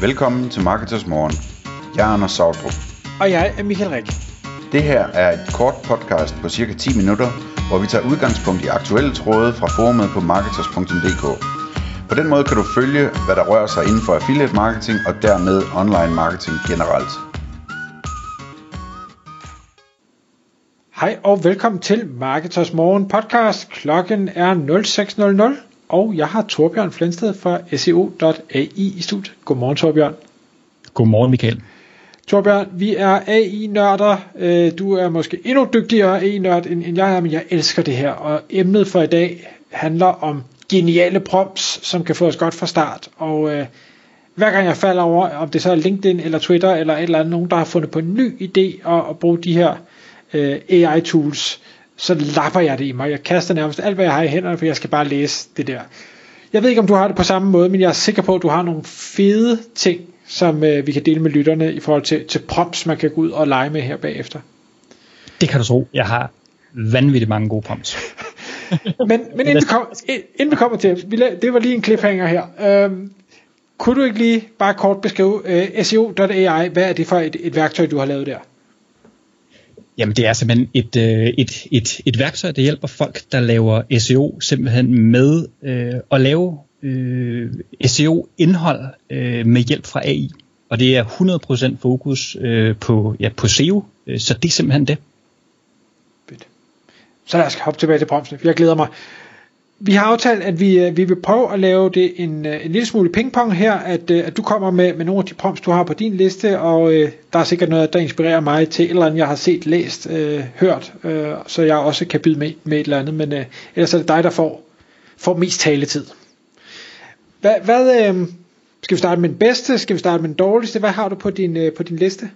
Velkommen til Marketers Morgen. Jeg er Anders Sautrup. Og jeg er Michael Rik. Det her er et kort podcast på cirka 10 minutter, hvor vi tager udgangspunkt i aktuelle tråde fra forumet på marketers.dk. På den måde kan du følge, hvad der rører sig inden for affiliate marketing og dermed online marketing generelt. Hej og velkommen til Marketers Morgen podcast. Klokken er 06.00, og jeg har Torbjørn Flensted fra SEO.ai i studiet. Godmorgen Torbjørn. Godmorgen Michael. Torbjørn, vi er AI-nørder. Øh, du er måske endnu dygtigere AI-nørd end jeg er, men jeg elsker det her. Og emnet for i dag handler om geniale prompts, som kan få os godt fra start. Og øh, hver gang jeg falder over, om det så er LinkedIn eller Twitter eller et eller andet, nogen der har fundet på en ny idé at, at bruge de her øh, AI-tools, så lapper jeg det i mig. Jeg kaster nærmest alt, hvad jeg har i hænderne, for jeg skal bare læse det der. Jeg ved ikke, om du har det på samme måde, men jeg er sikker på, at du har nogle fede ting, som øh, vi kan dele med lytterne i forhold til, til prompts, man kan gå ud og lege med her bagefter. Det kan du tro. Jeg har vanvittigt mange gode prompts. men men inden, vi kom, inden vi kommer til, det var lige en cliffhanger her. Øhm, kunne du ikke lige bare kort beskrive uh, SEO.ai, hvad er det for et, et værktøj, du har lavet der? Jamen det er simpelthen et, øh, et, et, et værktøj, der hjælper folk, der laver SEO simpelthen med øh, at lave øh, SEO-indhold øh, med hjælp fra AI. Og det er 100% fokus øh, på, ja, på SEO, øh, så det er simpelthen det. Fedt. Så lad os hoppe tilbage til bremsen. Jeg glæder mig. Vi har aftalt, at vi, øh, vi vil prøve at lave det en, øh, en lille smule pingpong her, at, øh, at du kommer med, med nogle af de prompts, du har på din liste, og øh, der er sikkert noget, der inspirerer mig til et eller andet, jeg har set, læst, øh, hørt, øh, så jeg også kan byde med, med et eller andet, men øh, ellers er det dig, der får, får mest taletid. Hvad, hvad øh, skal vi starte med den bedste? Skal vi starte med den dårligste? Hvad har du på din, øh, på din liste?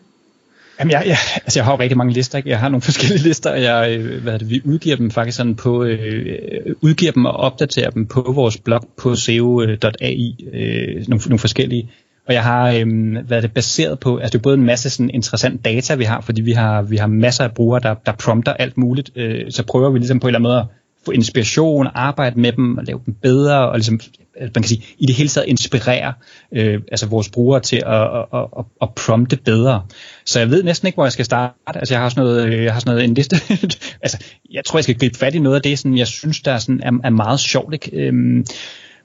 Jamen, jeg, jeg, altså jeg har jo rigtig mange lister. Ikke? Jeg har nogle forskellige lister, og jeg, øh, hvad det, vi udgiver dem faktisk sådan på, øh, øh, udgiver dem og opdaterer dem på vores blog på seo.ai, øh, nogle, nogle forskellige. Og jeg har øh, været det baseret på, altså det er både en masse sådan interessant data, vi har, fordi vi har, vi har masser af brugere, der, der prompter alt muligt. Øh, så prøver vi ligesom på en eller anden måde at få inspiration, arbejde med dem og lave dem bedre, og ligesom, øh, man kan sige, i det hele taget inspirere øh, altså vores brugere til at, at, at, at prompte bedre. Så jeg ved næsten ikke, hvor jeg skal starte. Altså jeg har sådan noget, øh, jeg har sådan noget en liste. altså jeg tror, jeg skal gribe fat i noget af det, sådan, jeg synes, der er, sådan, er, er meget sjovt. Ikke? Øhm,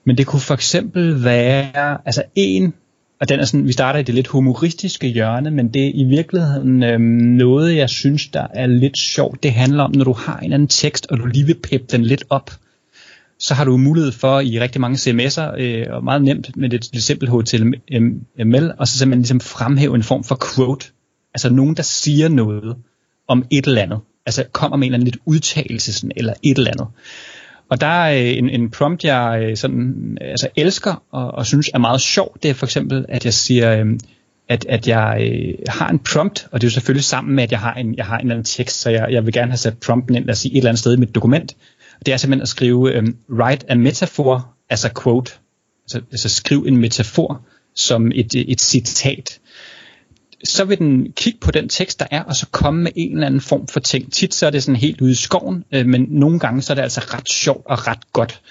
men det kunne for eksempel være, altså en og den er sådan, vi starter i det lidt humoristiske hjørne, men det er i virkeligheden øh, noget, jeg synes, der er lidt sjovt. Det handler om, når du har en eller anden tekst, og du lige vil peppe den lidt op, så har du mulighed for i rigtig mange CMS'er, øh, og meget nemt med det, det simpelt HTML, og så simpelthen ligesom fremhæve en form for quote. Altså nogen, der siger noget om et eller andet. Altså kommer med en eller anden lidt udtalelse sådan, eller et eller andet. Og der er øh, en, en prompt, jeg øh, sådan, altså elsker og, og synes er meget sjov. Det er for eksempel, at jeg siger, øhm, at, at jeg øh, har en prompt, og det er jo selvfølgelig sammen med, at jeg har en, jeg har en eller anden tekst, så jeg, jeg vil gerne have sat prompten ind, lad os sige, et eller andet sted i mit dokument. Og det er simpelthen at skrive, øhm, write a metaphor as a quote. Altså, altså skriv en metafor som et, et citat så vil den kigge på den tekst, der er, og så komme med en eller anden form for ting. Tit så er det sådan helt ude i skoven, øh, men nogle gange så er det altså ret sjovt og ret godt.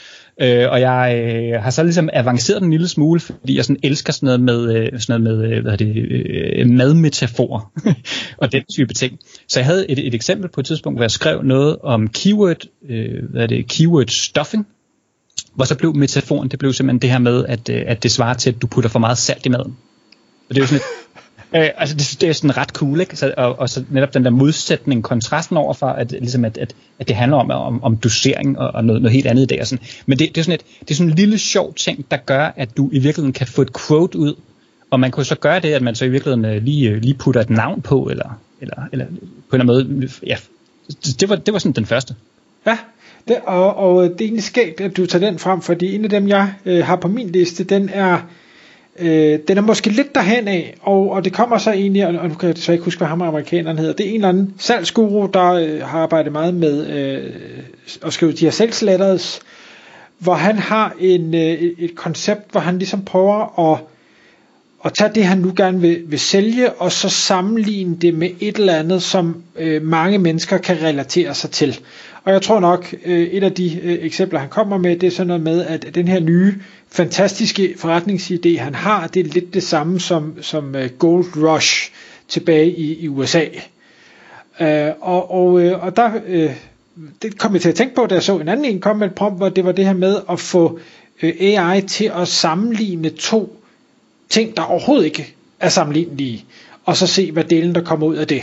Øh, og jeg øh, har så ligesom avanceret en lille smule, fordi jeg sådan elsker sådan noget med, øh, sådan noget med øh, hvad er det, øh, madmetaforer og den type ting. Så jeg havde et, et eksempel på et tidspunkt, hvor jeg skrev noget om keyword, øh, hvad er det, keyword stuffing, hvor så blev metaforen, det blev simpelthen det her med, at, øh, at det svarer til, at du putter for meget salt i maden. Og det er jo sådan et, Øh, altså det, det er sådan ret cool, ikke? Så, og, og så netop den der modsætning, kontrasten overfor, at, ligesom at, at, at det handler om, om, om dosering og, og noget, noget helt andet i dag. Og sådan. Men det, det, er sådan et, det er sådan en lille sjov ting, der gør, at du i virkeligheden kan få et quote ud, og man kunne så gøre det, at man så i virkeligheden øh, lige, øh, lige putter et navn på, eller, eller, eller på en eller anden måde, ja, det var, det var sådan den første. Ja, det, og, og det er egentlig skægt, at du tager den frem, fordi en af dem, jeg øh, har på min liste, den er Øh, den er måske lidt derhen af, og, og det kommer så egentlig, og nu kan jeg så ikke huske, hvad ham amerikaneren hedder, det er en eller anden salgsguru, der øh, har arbejdet meget med øh, at skrive de her salgsletters, hvor han har en, øh, et koncept, hvor han ligesom prøver at, at tage det, han nu gerne vil, vil sælge, og så sammenligne det med et eller andet, som øh, mange mennesker kan relatere sig til. Og jeg tror nok, øh, et af de øh, eksempler, han kommer med, det er sådan noget med, at den her nye, fantastiske forretningsidé, han har, det er lidt det samme som, som øh, Gold Rush tilbage i, i USA. Øh, og, og, øh, og der øh, det kom jeg til at tænke på, da jeg så en anden en komme med et prompt, hvor det var det her med at få øh, AI til at sammenligne to ting, der overhovedet ikke er sammenlignelige, og så se, hvad delen der kommer ud af det.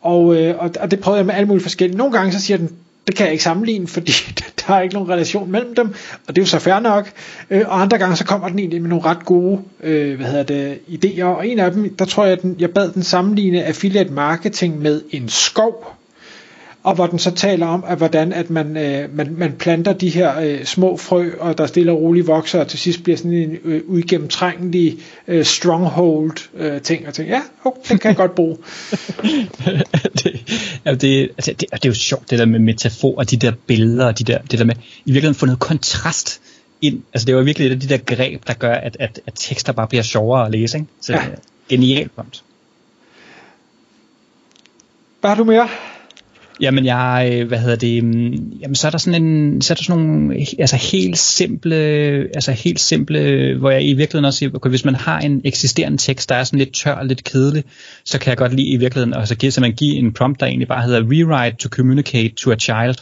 Og, øh, og det prøvede jeg med alle mulige forskellige. Nogle gange så siger den, det kan jeg ikke sammenligne, fordi der er ikke nogen relation mellem dem, og det er jo så fair nok. Øh, og andre gange så kommer den egentlig med nogle ret gode øh, hvad hedder det, idéer, og en af dem, der tror jeg, at den, jeg bad den sammenligne affiliate marketing med en skov og hvor den så taler om, at hvordan at man, øh, man, man planter de her øh, små frø, og der stille og roligt vokser, og til sidst bliver sådan en øh, uigennemtrængelig øh, stronghold øh, ting, og tænker, ja, okay, den kan jeg godt bruge. det, ja, det, altså, det, det, er jo sjovt, det der med metafor, og de der billeder, og de der, det der med, i virkeligheden få noget kontrast ind. Altså det var virkelig et af de der greb, der gør, at, at, at tekster bare bliver sjovere at læse. Ikke? Så ja. genialt punkt. Hvad har du mere? Jamen jeg, øh, hvad hedder det, mm, jamen så er der sådan en, så er der sådan nogle, altså helt simple, altså helt simple, hvor jeg i virkeligheden også siger, okay, hvis man har en eksisterende tekst, der er sådan lidt tør og lidt kedelig, så kan jeg godt lide i virkeligheden, altså give, giver man give en prompt, der egentlig bare hedder rewrite to communicate to a child.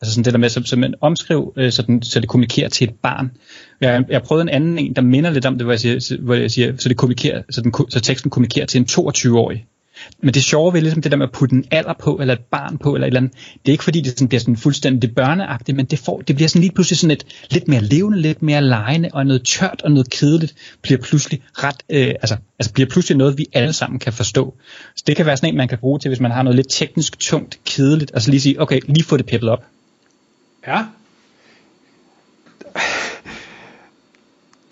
Altså sådan det der med, så, så man omskriv, øh, så, den, så det kommunikerer til et barn. Jeg, jeg prøvede en anden en, der minder lidt om det, hvor jeg siger, hvor jeg siger så, det kommunikerer, så, den, så teksten kommunikerer til en 22-årig. Men det sjove ved ligesom det der med at putte en alder på, eller et barn på, eller et eller andet, det er ikke fordi, det sådan bliver sådan fuldstændig børneagtigt, men det, får, det bliver sådan lige pludselig sådan et lidt mere levende, lidt mere lejende, og noget tørt og noget kedeligt bliver pludselig ret, øh, altså, altså bliver pludselig noget, vi alle sammen kan forstå. Så det kan være sådan en, man kan bruge til, hvis man har noget lidt teknisk tungt, kedeligt, og så lige sige, okay, lige få det peppet op. Ja.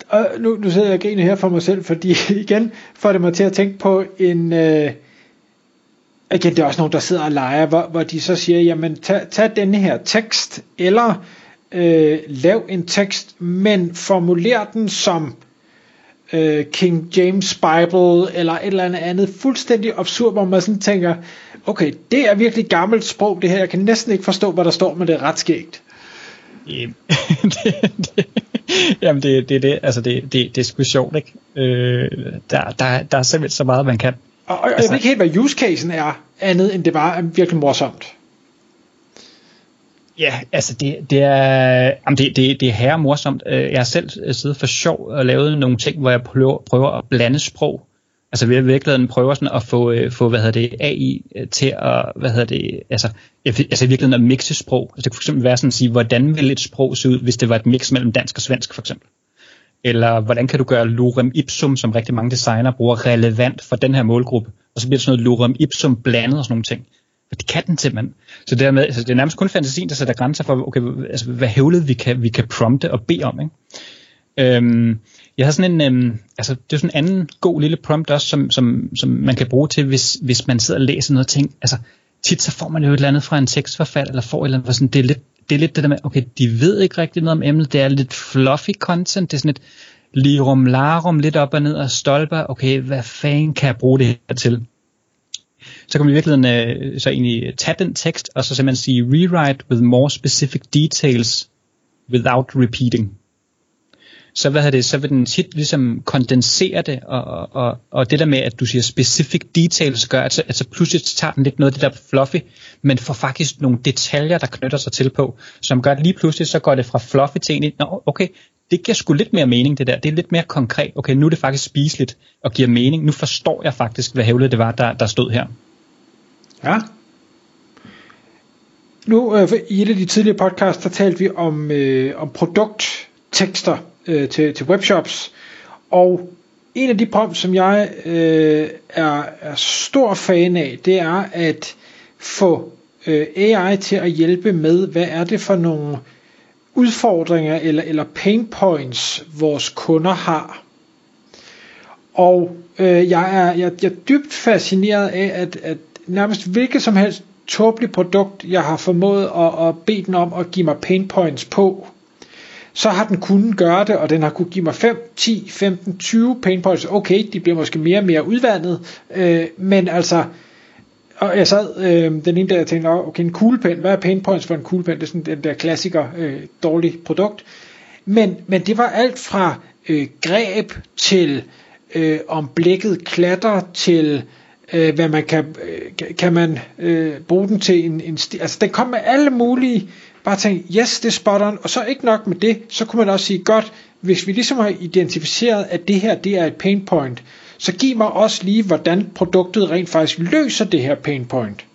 Og nu, nu sidder jeg og griner her for mig selv, fordi igen får det mig til at tænke på en, øh, igen, det er også nogen, der sidder og leger, hvor, hvor de så siger, jamen tag, tag denne her tekst, eller øh, lav en tekst, men formuler den som øh, King James Bible, eller et eller andet andet, fuldstændig absurd, hvor man sådan tænker, okay, det er virkelig gammelt sprog, det her, jeg kan næsten ikke forstå, hvad der står, men det er ret skægt. det, det, jamen det, det, det, altså det, det, det er sgu sjovt, ikke? Øh, der, der, der er simpelthen så meget, man kan. Og, og altså, jeg ved ikke helt, hvad use casen er, andet end det bare er virkelig morsomt. Ja, altså det, det er jamen det, det, det er herre morsomt. Øh, jeg har selv siddet for sjov og lavet nogle ting, hvor jeg prøver, prøver at blande sprog. Altså vi har virkelig prøver sådan at få, øh, få hvad hedder det, AI øh, til at, hvad hedder det, altså, altså i virkeligheden at mixe sprog. Altså det kunne for eksempel være sådan at sige, hvordan vil et sprog se ud, hvis det var et mix mellem dansk og svensk for eksempel. Eller hvordan kan du gøre lorem ipsum, som rigtig mange designer bruger, relevant for den her målgruppe? Og så bliver det sådan noget lorem ipsum blandet og sådan nogle ting. For det kan den simpelthen. Så dermed, altså det er nærmest kun fantasien, der sætter grænser for, okay, altså, hvad hævlet vi kan, vi kan prompte og bede om. Ikke? Øhm, jeg har sådan en, øhm, altså det er sådan en anden god lille prompt også, som, som, som man kan bruge til, hvis, hvis man sidder og læser noget ting. Altså tit så får man jo et eller andet fra en tekstforfatter, eller får et eller andet, hvor sådan, det er lidt det er lidt det der med, okay, de ved ikke rigtig noget om emnet, det er lidt fluffy content, det er sådan et lirum larum, lidt op og ned og stolper, okay, hvad fanden kan jeg bruge det her til? Så kan vi virkeligheden øh, så egentlig tage den tekst, og så simpelthen sige, rewrite with more specific details without repeating så, hvad det, så vil den tit ligesom kondensere det, og, og, og det der med, at du siger specific details, gør, at så, at så pludselig tager den lidt noget af det der fluffy, men får faktisk nogle detaljer, der knytter sig til på, som gør, at lige pludselig så går det fra fluffy til egentlig, Nå, okay, det giver sgu lidt mere mening det der, det er lidt mere konkret, okay, nu er det faktisk spiseligt og giver mening, nu forstår jeg faktisk, hvad hævlet det var, der, der stod her. Ja. Nu, øh, i et af de tidligere podcasts, der talte vi om, øh, om produkttekster, øh, til, til webshops. Og en af de prompts, som jeg øh, er, er stor fan af, det er at få øh, AI til at hjælpe med, hvad er det for nogle udfordringer eller, eller pain points, vores kunder har. Og øh, jeg, er, jeg, jeg er dybt fascineret af, at, at nærmest hvilket som helst tåbeligt produkt, jeg har formået at, at bede den om at give mig pain points på, så har den kunnet gøre det, og den har kunne give mig 5, 10, 15, 20 pain points. Okay, de bliver måske mere og mere udvandet, øh, men altså, og jeg sad øh, den ene der og tænkte, okay, en kuglepen, hvad er pain points for en kuglepen? Det er sådan den der klassiker, øh, dårlig produkt. Men, men det var alt fra øh, greb til øh, om blækket klatter til øh, hvad man kan, øh, kan man øh, bruge den til en, en sti- altså den kom med alle mulige bare tænke, yes, det er spot on, og så ikke nok med det, så kunne man også sige, godt, hvis vi ligesom har identificeret, at det her, det er et pain point, så giv mig også lige, hvordan produktet rent faktisk løser det her pain point.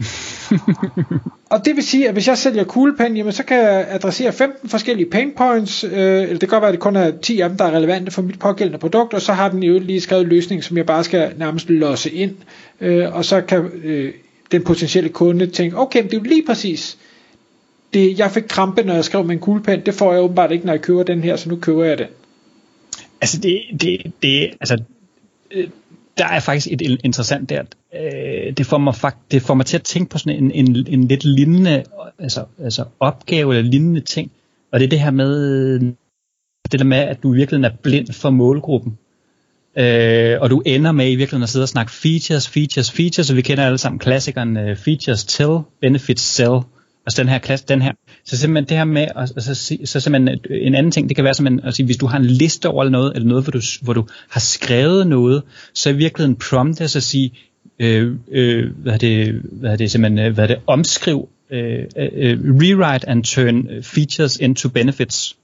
og det vil sige, at hvis jeg sælger kuglepen, jamen så kan jeg adressere 15 forskellige pain points, øh, eller det kan godt være, at det kun er 10 af dem, der er relevante for mit pågældende produkt, og så har den jo lige skrevet løsning, som jeg bare skal nærmest låse ind, øh, og så kan øh, den potentielle kunde tænke, okay, det er jo lige præcis det, jeg fik krampe, når jeg skrev med en kuglepen, det får jeg åbenbart ikke, når jeg køber den her, så nu køber jeg den. Altså det, det, det altså, øh, der er faktisk et interessant der. Øh, det får mig fakt, det får mig til at tænke på sådan en, en, en lidt lignende altså, altså opgave eller lignende ting. Og det er det her med det der med, at du i virkeligheden er blind for målgruppen. Øh, og du ender med i virkeligheden at sidde og snakke features, features, features, og vi kender alle sammen klassikeren uh, features till, benefits sell. Altså den her klasse, den her. Så simpelthen det her med, og, og så, så simpelthen øh, en anden ting, det kan være simpelthen at sige, hvis du har en liste over noget, eller noget, hvor du, hvor du har skrevet noget, så i virkeligheden prompt at sige, øh, øh, hvad er det, hvad er det simpelthen, øh, hvad er det, omskriv, øh, øh, rewrite and turn features into benefits.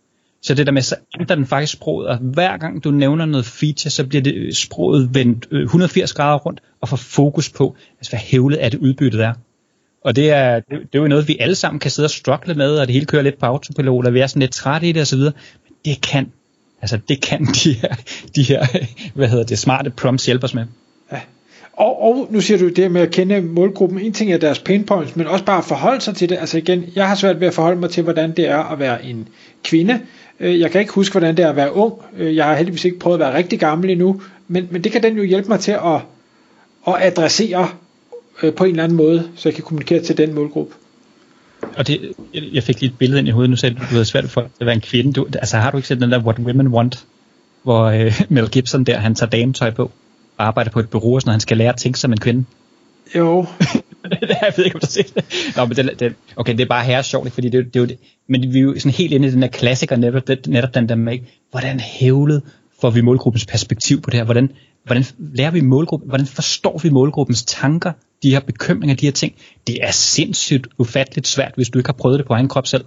Så det der med, så ændrer den faktisk sproget, og hver gang du nævner noget feature, så bliver det øh, sproget vendt øh, 180 grader rundt, og får fokus på, altså hvad hævlet er det udbyttet er. Og det er, det, det er jo noget, vi alle sammen kan sidde og struggle med, og det hele kører lidt på autopilot, og vi er sådan lidt trætte i det osv. Men det kan, altså det kan de her, de her hvad hedder det, smarte prompts hjælpe os med. Ja. Og, og nu siger du det med at kende målgruppen. En ting er deres pain points, men også bare at forholde sig til det. Altså igen, jeg har svært ved at forholde mig til, hvordan det er at være en kvinde. Øh, jeg kan ikke huske, hvordan det er at være ung. Øh, jeg har heldigvis ikke prøvet at være rigtig gammel endnu. Men, men det kan den jo hjælpe mig til at, at adressere øh, på en eller anden måde, så jeg kan kommunikere til den målgruppe. Og det, jeg fik lige et billede ind i hovedet, nu sagde du, du havde svært for at være en kvinde. Du, altså har du ikke set den der What Women Want, hvor øh, Mel Gibson der, han tager dametøj på, arbejder på et bureau, sådan, han skal lære at tænke som en kvinde? Jo. jeg ved ikke, om du set det. Nå, men det, det, okay, det er bare her sjovt, fordi det, det, det, er det, men vi er jo sådan helt inde i den der klassiker, netop, netop den der med, hvordan hævlet får vi målgruppens perspektiv på det her? Hvordan, hvordan lærer vi målgruppen? Hvordan forstår vi målgruppens tanker? De her bekymringer, de her ting. Det er sindssygt ufatteligt svært, hvis du ikke har prøvet det på egen krop selv.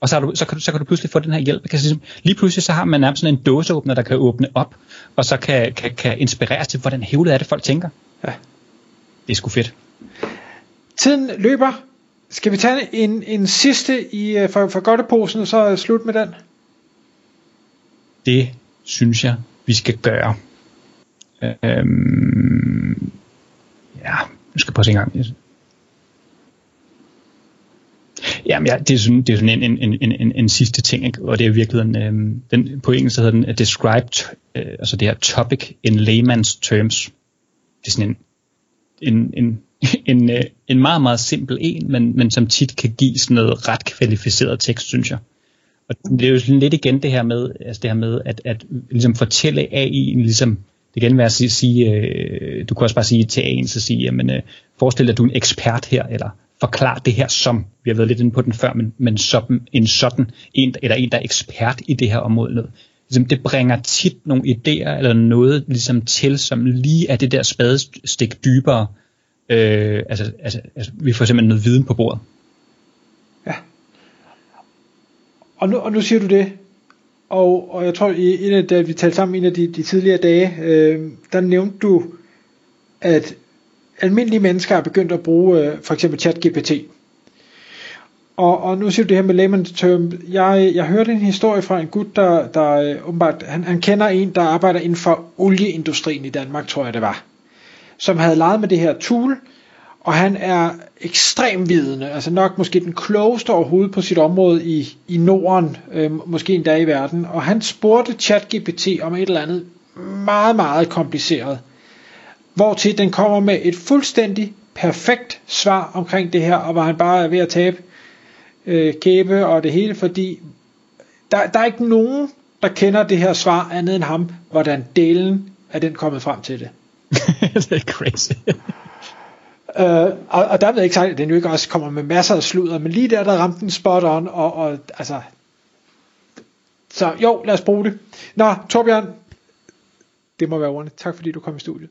Og så, du, så, kan du, så kan du pludselig få den her hjælp. Kan ligesom, lige pludselig så har man nærmest sådan en dåseåbner, der kan åbne op, og så kan, kan, kan inspireres til, hvordan hævlet er det, folk tænker. Ja. Det er sgu fedt. Tiden løber. Skal vi tage en, en sidste i, øh, for, for godteposen, og så slut med den? Det synes jeg, vi skal gøre. Øhm, ja, nu skal jeg prøve at se en gang. Jamen ja, det er sådan, det er sådan en, en, en, en, en sidste ting, ikke? og det er virkelig en, øh, den, på engelsk hedder den uh, described, øh, altså det her topic in layman's terms. Det er sådan en, en, en, en, øh, en meget, meget simpel en, men, men som tit kan give sådan noget ret kvalificeret tekst, synes jeg. Og det er jo sådan lidt igen det her med, altså det her med at, at ligesom fortælle AI'en, ligesom, det kan være at sige, sige øh, du kan også bare sige til AI'en, så sige, jamen, øh, forestil dig, at du er en ekspert her, eller forklar det her som, vi har været lidt inde på den før, men, men som en sådan, en, eller en, der er ekspert i det her område. Noget. Ligesom, det bringer tit nogle idéer, eller noget ligesom til, som lige er det der spadestik dybere. Øh, altså, altså, altså, vi får simpelthen noget viden på bordet. Ja. Og nu, og nu siger du det, og, og jeg tror, i en af, da vi talte sammen en af de, de tidligere dage, øh, der nævnte du, at almindelige mennesker er begyndt at bruge øh, for eksempel ChatGPT. Og, og nu siger du det her med layman's term. Jeg, jeg hørte en historie fra en gut, der, der øh, åbenbart, han, han kender en, der arbejder inden for olieindustrien i Danmark, tror jeg det var, som havde leget med det her tool, og han er ekstrem vidende, altså nok måske den klogeste overhovedet på sit område i, i Norden, øh, måske endda i verden, og han spurgte ChatGPT om et eller andet meget, meget kompliceret, hvor til den kommer med et fuldstændig perfekt svar omkring det her, og hvor han bare er ved at tabe øh, kæbe og det hele, fordi der, der er ikke nogen, der kender det her svar andet end ham, hvordan delen er den kommet frem til det. det er crazy. Øh, og, og der ved jeg ikke sagt, at den jo ikke også kommer med masser af sludder, men lige der, der ramte den spot on, og, og altså, så jo, lad os bruge det. Nå, Torbjørn, det må være ordentligt. Tak fordi du kom i studiet.